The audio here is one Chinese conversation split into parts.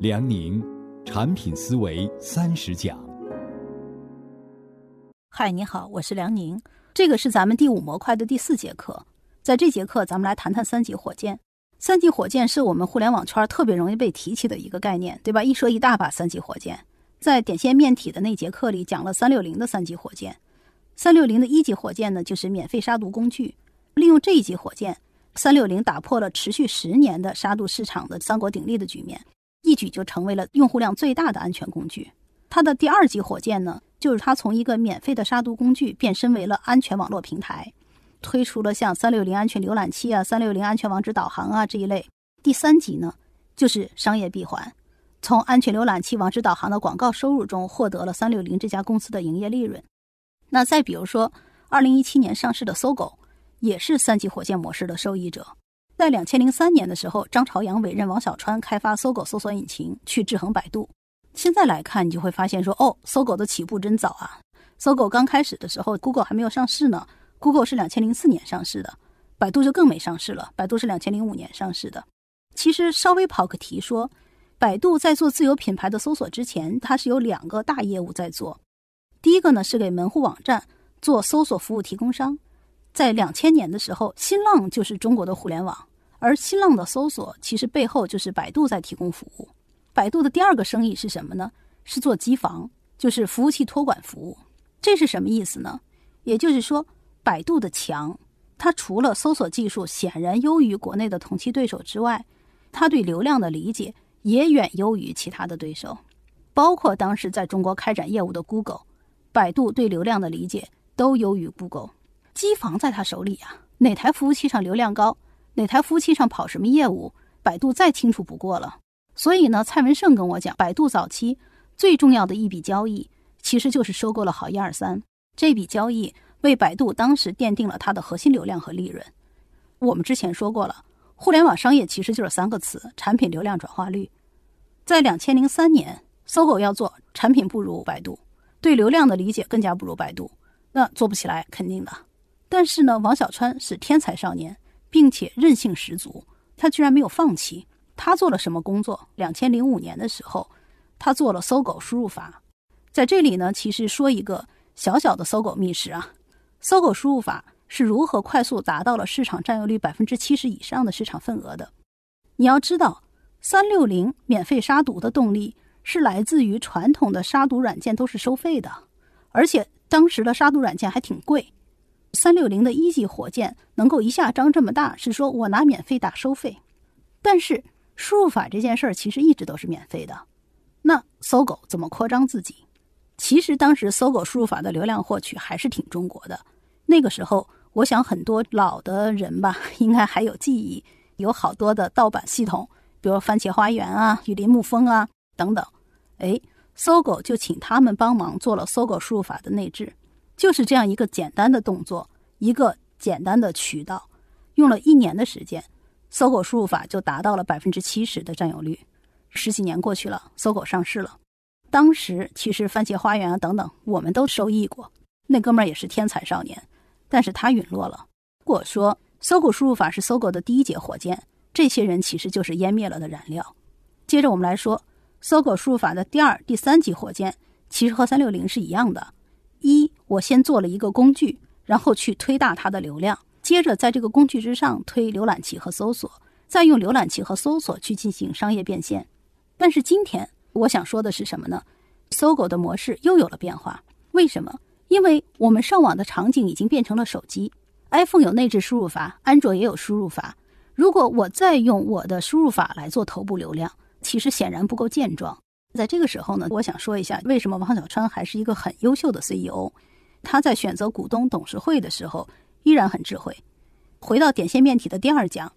梁宁，产品思维三十讲。嗨，你好，我是梁宁。这个是咱们第五模块的第四节课。在这节课，咱们来谈谈三级火箭。三级火箭是我们互联网圈特别容易被提起的一个概念，对吧？一说一大把三级火箭。在点线面体的那节课里讲了三六零的三级火箭。三六零的一级火箭呢，就是免费杀毒工具。利用这一级火箭，三六零打破了持续十年的杀毒市场的三国鼎立的局面，一举就成为了用户量最大的安全工具。它的第二级火箭呢，就是它从一个免费的杀毒工具变身为了安全网络平台。推出了像三六零安全浏览器啊、三六零安全网址导航啊这一类。第三级呢，就是商业闭环，从安全浏览器、网址导航的广告收入中获得了三六零这家公司的营业利润。那再比如说，二零一七年上市的搜狗，也是三级火箭模式的受益者。在两千零三年的时候，张朝阳委任王小川开发搜狗搜索引擎，去制衡百度。现在来看，你就会发现说，哦，搜狗的起步真早啊！搜狗刚开始的时候，Google 还没有上市呢。Google 是两千零四年上市的，百度就更没上市了。百度是两千零五年上市的。其实稍微跑个题说，百度在做自有品牌的搜索之前，它是有两个大业务在做。第一个呢是给门户网站做搜索服务提供商。在两千年的时候，新浪就是中国的互联网，而新浪的搜索其实背后就是百度在提供服务。百度的第二个生意是什么呢？是做机房，就是服务器托管服务。这是什么意思呢？也就是说。百度的强，它除了搜索技术显然优于国内的同期对手之外，它对流量的理解也远优于其他的对手，包括当时在中国开展业务的 Google，百度对流量的理解都优于 Google。机房在他手里呀，哪台服务器上流量高，哪台服务器上跑什么业务，百度再清楚不过了。所以呢，蔡文胜跟我讲，百度早期最重要的一笔交易，其实就是收购了好一二三这笔交易。为百度当时奠定了它的核心流量和利润。我们之前说过了，互联网商业其实就是三个词：产品、流量、转化率。在两千零三年，搜狗要做产品不如百度，对流量的理解更加不如百度，那做不起来肯定的。但是呢，王小川是天才少年，并且韧性十足，他居然没有放弃。他做了什么工作？两千零五年的时候，他做了搜狗输入法。在这里呢，其实说一个小小的搜狗秘史啊。搜狗输入法是如何快速达到了市场占有率百分之七十以上的市场份额的？你要知道，三六零免费杀毒的动力是来自于传统的杀毒软件都是收费的，而且当时的杀毒软件还挺贵。三六零的一级火箭能够一下张这么大，是说我拿免费打收费。但是输入法这件事儿其实一直都是免费的，那搜狗怎么扩张自己？其实当时搜狗输入法的流量获取还是挺中国的。那个时候，我想很多老的人吧，应该还有记忆，有好多的盗版系统，比如番茄花园啊、雨林沐风啊等等。哎，搜狗就请他们帮忙做了搜狗输入法的内置，就是这样一个简单的动作，一个简单的渠道，用了一年的时间，搜狗输入法就达到了百分之七十的占有率。十几年过去了，搜狗上市了。当时其实番茄花园啊等等，我们都受益过。那哥们儿也是天才少年，但是他陨落了。如果说搜狗输入法是搜狗的第一节火箭，这些人其实就是湮灭了的燃料。接着我们来说，搜狗输入法的第二、第三级火箭，其实和三六零是一样的。一，我先做了一个工具，然后去推大它的流量，接着在这个工具之上推浏览器和搜索，再用浏览器和搜索去进行商业变现。但是今天。我想说的是什么呢？搜狗的模式又有了变化。为什么？因为我们上网的场景已经变成了手机，iPhone 有内置输入法，安卓也有输入法。如果我再用我的输入法来做头部流量，其实显然不够健壮。在这个时候呢，我想说一下，为什么王小川还是一个很优秀的 CEO？他在选择股东董事会的时候依然很智慧。回到点线面体的第二讲，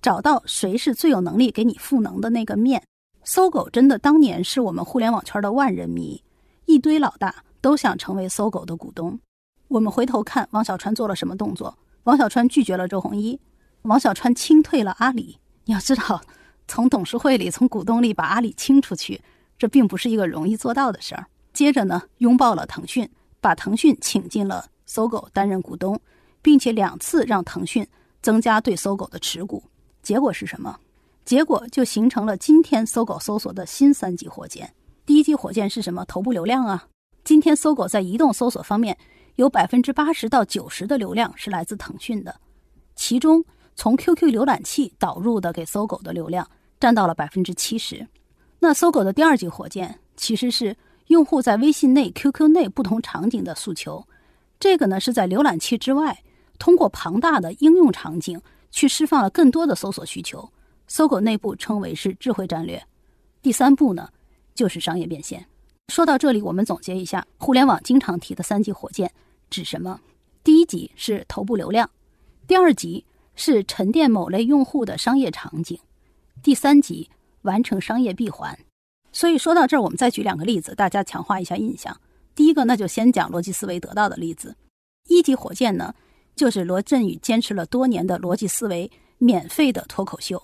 找到谁是最有能力给你赋能的那个面。搜狗真的当年是我们互联网圈的万人迷，一堆老大都想成为搜狗的股东。我们回头看王小川做了什么动作？王小川拒绝了周鸿祎，王小川清退了阿里。你要知道，从董事会里、从股东里把阿里清出去，这并不是一个容易做到的事儿。接着呢，拥抱了腾讯，把腾讯请进了搜狗担任股东，并且两次让腾讯增加对搜狗的持股。结果是什么？结果就形成了今天搜狗搜索的新三级火箭。第一级火箭是什么？头部流量啊！今天搜狗在移动搜索方面有百分之八十到九十的流量是来自腾讯的，其中从 QQ 浏览器导入的给搜狗的流量占到了百分之七十。那搜狗的第二级火箭其实是用户在微信内、QQ 内不同场景的诉求，这个呢是在浏览器之外，通过庞大的应用场景去释放了更多的搜索需求。搜狗内部称为是智慧战略。第三步呢？就是商业变现。说到这里，我们总结一下，互联网经常提的三级火箭指什么？第一级是头部流量，第二级是沉淀某类用户的商业场景，第三级完成商业闭环。所以说到这儿，我们再举两个例子，大家强化一下印象。第一个，那就先讲逻辑思维得到的例子。一级火箭呢，就是罗振宇坚持了多年的逻辑思维免费的脱口秀。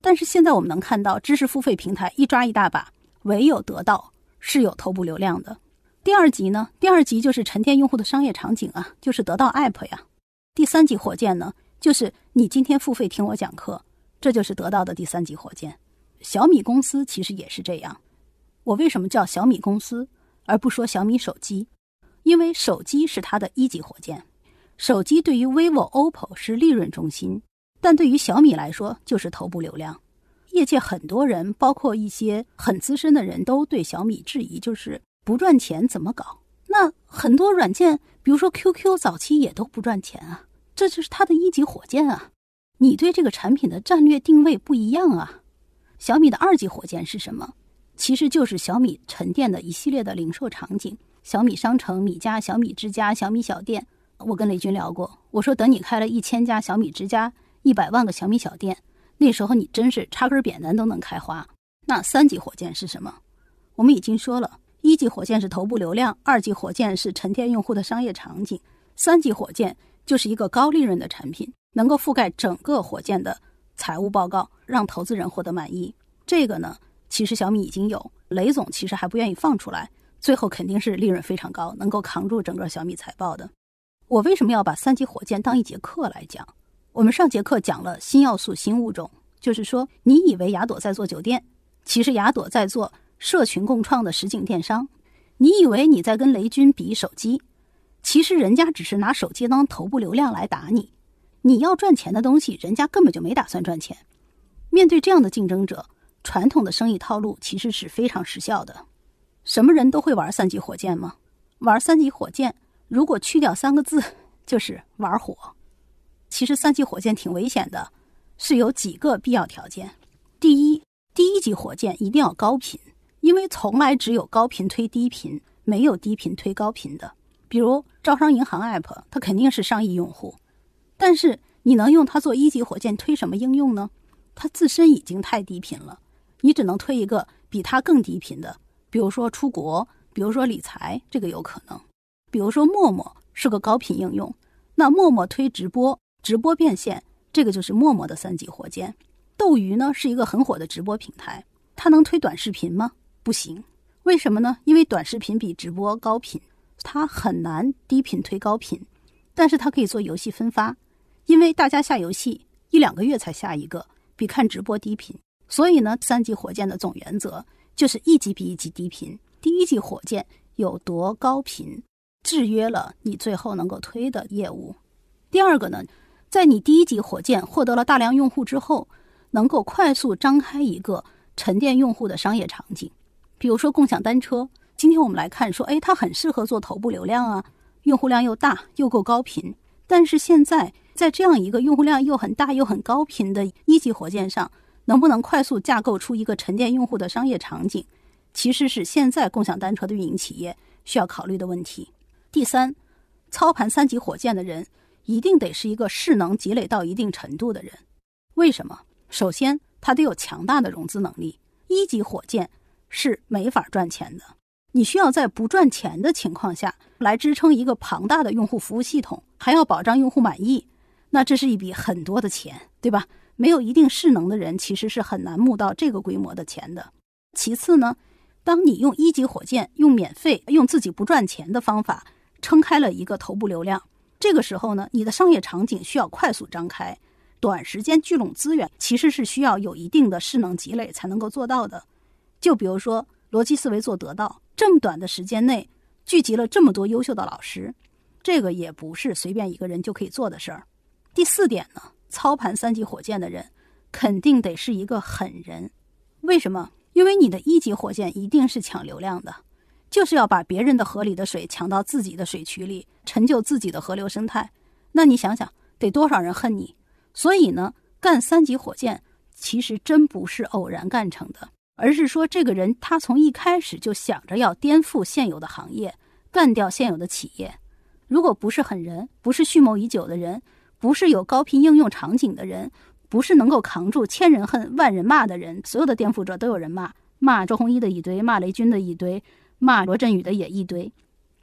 但是现在我们能看到，知识付费平台一抓一大把。唯有得到是有头部流量的。第二级呢？第二级就是沉淀用户的商业场景啊，就是得到 App 呀。第三级火箭呢，就是你今天付费听我讲课，这就是得到的第三级火箭。小米公司其实也是这样。我为什么叫小米公司而不说小米手机？因为手机是它的一级火箭。手机对于 vivo、OPPO 是利润中心，但对于小米来说就是头部流量。业界很多人，包括一些很资深的人都对小米质疑，就是不赚钱怎么搞？那很多软件，比如说 QQ，早期也都不赚钱啊，这就是它的一级火箭啊。你对这个产品的战略定位不一样啊。小米的二级火箭是什么？其实就是小米沉淀的一系列的零售场景：小米商城、米家、小米之家、小米小店。我跟雷军聊过，我说等你开了一千家小米之家，一百万个小米小店。那时候你真是插根扁担都能开花。那三级火箭是什么？我们已经说了，一级火箭是头部流量，二级火箭是沉淀用户的商业场景，三级火箭就是一个高利润的产品，能够覆盖整个火箭的财务报告，让投资人获得满意。这个呢，其实小米已经有，雷总其实还不愿意放出来，最后肯定是利润非常高，能够扛住整个小米财报的。我为什么要把三级火箭当一节课来讲？我们上节课讲了新要素、新物种，就是说，你以为雅朵在做酒店，其实雅朵在做社群共创的实景电商；你以为你在跟雷军比手机，其实人家只是拿手机当头部流量来打你。你要赚钱的东西，人家根本就没打算赚钱。面对这样的竞争者，传统的生意套路其实是非常失效的。什么人都会玩三级火箭吗？玩三级火箭，如果去掉三个字，就是玩火。其实三级火箭挺危险的，是有几个必要条件。第一，第一级火箭一定要高频，因为从来只有高频推低频，没有低频推高频的。比如招商银行 App，它肯定是上亿用户，但是你能用它做一级火箭推什么应用呢？它自身已经太低频了，你只能推一个比它更低频的，比如说出国，比如说理财，这个有可能。比如说陌陌是个高频应用，那陌陌推直播。直播变现，这个就是陌陌的三级火箭。斗鱼呢是一个很火的直播平台，它能推短视频吗？不行。为什么呢？因为短视频比直播高频，它很难低频推高频。但是它可以做游戏分发，因为大家下游戏一两个月才下一个，比看直播低频。所以呢，三级火箭的总原则就是一级比一级低频。第一级火箭有多高频，制约了你最后能够推的业务。第二个呢？在你第一级火箭获得了大量用户之后，能够快速张开一个沉淀用户的商业场景，比如说共享单车。今天我们来看，说，哎，它很适合做头部流量啊，用户量又大又够高频。但是现在在这样一个用户量又很大又很高频的一级火箭上，能不能快速架构出一个沉淀用户的商业场景，其实是现在共享单车的运营企业需要考虑的问题。第三，操盘三级火箭的人。一定得是一个势能积累到一定程度的人，为什么？首先，他得有强大的融资能力。一级火箭是没法赚钱的，你需要在不赚钱的情况下来支撑一个庞大的用户服务系统，还要保障用户满意，那这是一笔很多的钱，对吧？没有一定势能的人，其实是很难募到这个规模的钱的。其次呢，当你用一级火箭、用免费、用自己不赚钱的方法撑开了一个头部流量。这个时候呢，你的商业场景需要快速张开，短时间聚拢资源，其实是需要有一定的势能积累才能够做到的。就比如说逻辑思维做得到，这么短的时间内聚集了这么多优秀的老师，这个也不是随便一个人就可以做的事儿。第四点呢，操盘三级火箭的人肯定得是一个狠人。为什么？因为你的一级火箭一定是抢流量的，就是要把别人的河里的水抢到自己的水渠里，成就自己的河流生态。那你想想，得多少人恨你？所以呢，干三级火箭其实真不是偶然干成的，而是说这个人他从一开始就想着要颠覆现有的行业，干掉现有的企业。如果不是狠人，不是蓄谋已久的人，不是有高频应用场景的人。不是能够扛住千人恨万人骂的人，所有的颠覆者都有人骂，骂周鸿祎的一堆，骂雷军的一堆，骂罗振宇的也一堆，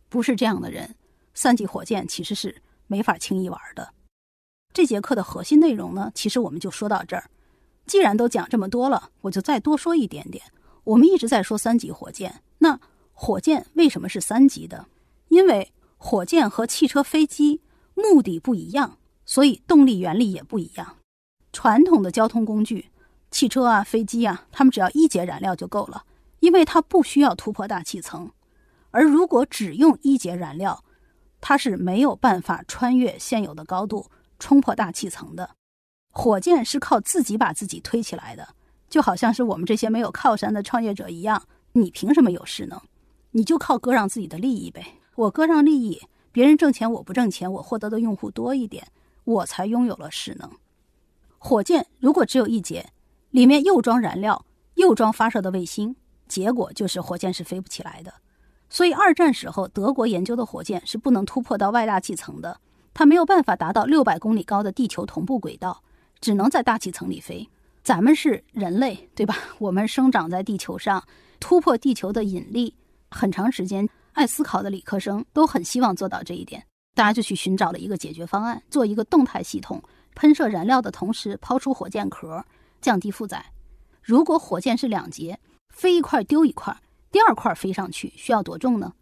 不是这样的人，三级火箭其实是没法轻易玩的。这节课的核心内容呢，其实我们就说到这儿。既然都讲这么多了，我就再多说一点点。我们一直在说三级火箭，那火箭为什么是三级的？因为火箭和汽车、飞机目的不一样，所以动力原理也不一样。传统的交通工具，汽车啊、飞机啊，它们只要一节燃料就够了，因为它不需要突破大气层。而如果只用一节燃料，它是没有办法穿越现有的高度，冲破大气层的。火箭是靠自己把自己推起来的，就好像是我们这些没有靠山的创业者一样。你凭什么有势能？你就靠割让自己的利益呗。我割让利益，别人挣钱我不挣钱，我获得的用户多一点，我才拥有了势能。火箭如果只有一节，里面又装燃料又装发射的卫星，结果就是火箭是飞不起来的。所以二战时候德国研究的火箭是不能突破到外大气层的，它没有办法达到六百公里高的地球同步轨道，只能在大气层里飞。咱们是人类，对吧？我们生长在地球上，突破地球的引力，很长时间爱思考的理科生都很希望做到这一点，大家就去寻找了一个解决方案，做一个动态系统。喷射燃料的同时抛出火箭壳，降低负载。如果火箭是两节，飞一块丢一块，第二块飞上去需要多重呢？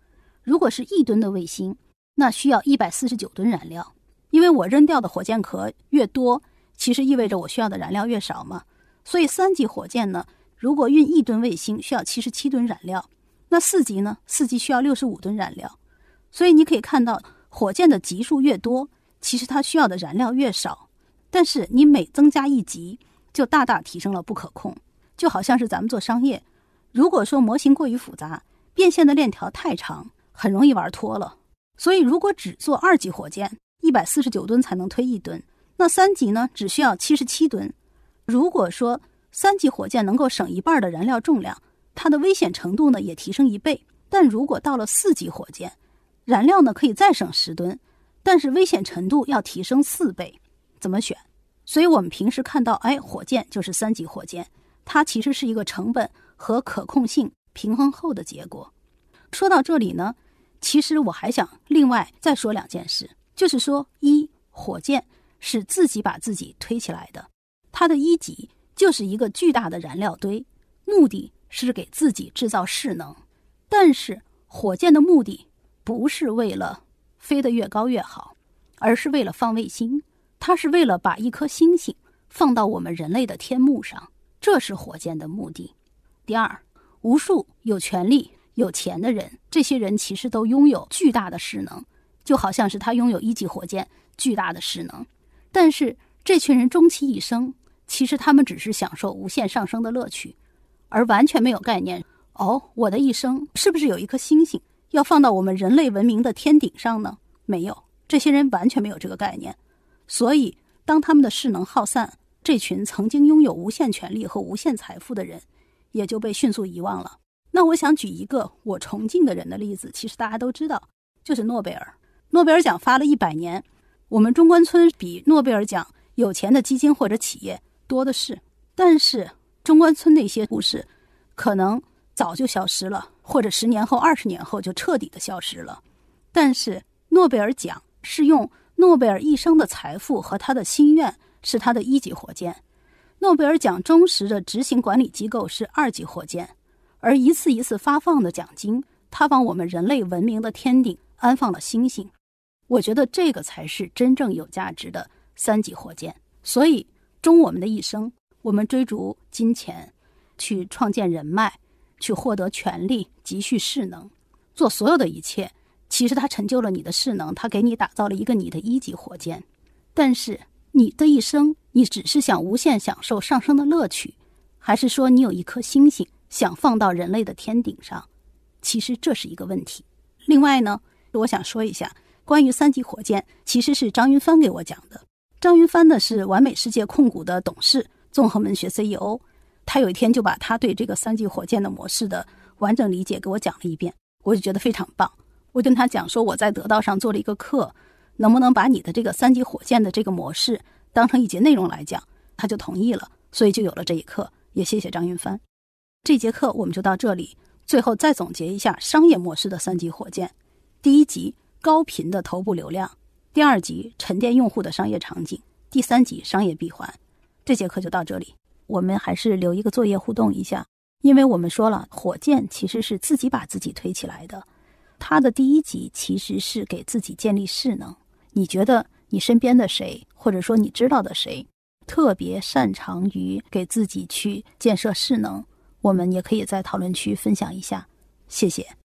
如果是一吨的卫星，那需要一百四十九吨燃料。因为我扔掉的火箭壳越多，其实意味着我需要的燃料越少嘛。所以三级火箭呢，如果运一吨卫星需要七十七吨燃料，那四级呢？四级需要六十五吨燃料。所以你可以看到，火箭的级数越多，其实它需要的燃料越少。但是你每增加一级，就大大提升了不可控，就好像是咱们做商业，如果说模型过于复杂，变现的链条太长，很容易玩脱了。所以如果只做二级火箭，一百四十九吨才能推一吨，那三级呢只需要七十七吨。如果说三级火箭能够省一半的燃料重量，它的危险程度呢也提升一倍。但如果到了四级火箭，燃料呢可以再省十吨，但是危险程度要提升四倍。怎么选？所以我们平时看到，哎，火箭就是三级火箭，它其实是一个成本和可控性平衡后的结果。说到这里呢，其实我还想另外再说两件事，就是说，一，火箭是自己把自己推起来的，它的一级就是一个巨大的燃料堆，目的是给自己制造势能。但是，火箭的目的不是为了飞得越高越好，而是为了放卫星。它是为了把一颗星星放到我们人类的天幕上，这是火箭的目的。第二，无数有权利、有钱的人，这些人其实都拥有巨大的势能，就好像是他拥有一级火箭巨大的势能。但是这群人终其一生，其实他们只是享受无限上升的乐趣，而完全没有概念。哦，我的一生是不是有一颗星星要放到我们人类文明的天顶上呢？没有，这些人完全没有这个概念。所以，当他们的势能耗散，这群曾经拥有无限权力和无限财富的人，也就被迅速遗忘了。那我想举一个我崇敬的人的例子，其实大家都知道，就是诺贝尔。诺贝尔奖发了一百年，我们中关村比诺贝尔奖有钱的基金或者企业多的是，但是中关村那些故事，可能早就消失了，或者十年后、二十年后就彻底的消失了。但是诺贝尔奖是用。诺贝尔一生的财富和他的心愿是他的一级火箭，诺贝尔奖忠实的执行管理机构是二级火箭，而一次一次发放的奖金，它往我们人类文明的天顶安放了星星。我觉得这个才是真正有价值的三级火箭。所以，终我们的一生，我们追逐金钱，去创建人脉，去获得权力，积蓄势能，做所有的一切，其实它成就了你的势能，它给你打造了一个你的一级火箭。但是，你的一生，你只是想无限享受上升的乐趣，还是说你有一颗星星想放到人类的天顶上？其实这是一个问题。另外呢，我想说一下。关于三级火箭，其实是张云帆给我讲的。张云帆呢是完美世界控股的董事，综合文学 CEO。他有一天就把他对这个三级火箭的模式的完整理解给我讲了一遍，我就觉得非常棒。我跟他讲说我在得道上做了一个课，能不能把你的这个三级火箭的这个模式当成一节内容来讲？他就同意了，所以就有了这一课。也谢谢张云帆。这节课我们就到这里，最后再总结一下商业模式的三级火箭。第一集。高频的头部流量，第二集沉淀用户的商业场景，第三集商业闭环。这节课就到这里，我们还是留一个作业互动一下，因为我们说了，火箭其实是自己把自己推起来的。它的第一级其实是给自己建立势能。你觉得你身边的谁，或者说你知道的谁，特别擅长于给自己去建设势能？我们也可以在讨论区分享一下。谢谢。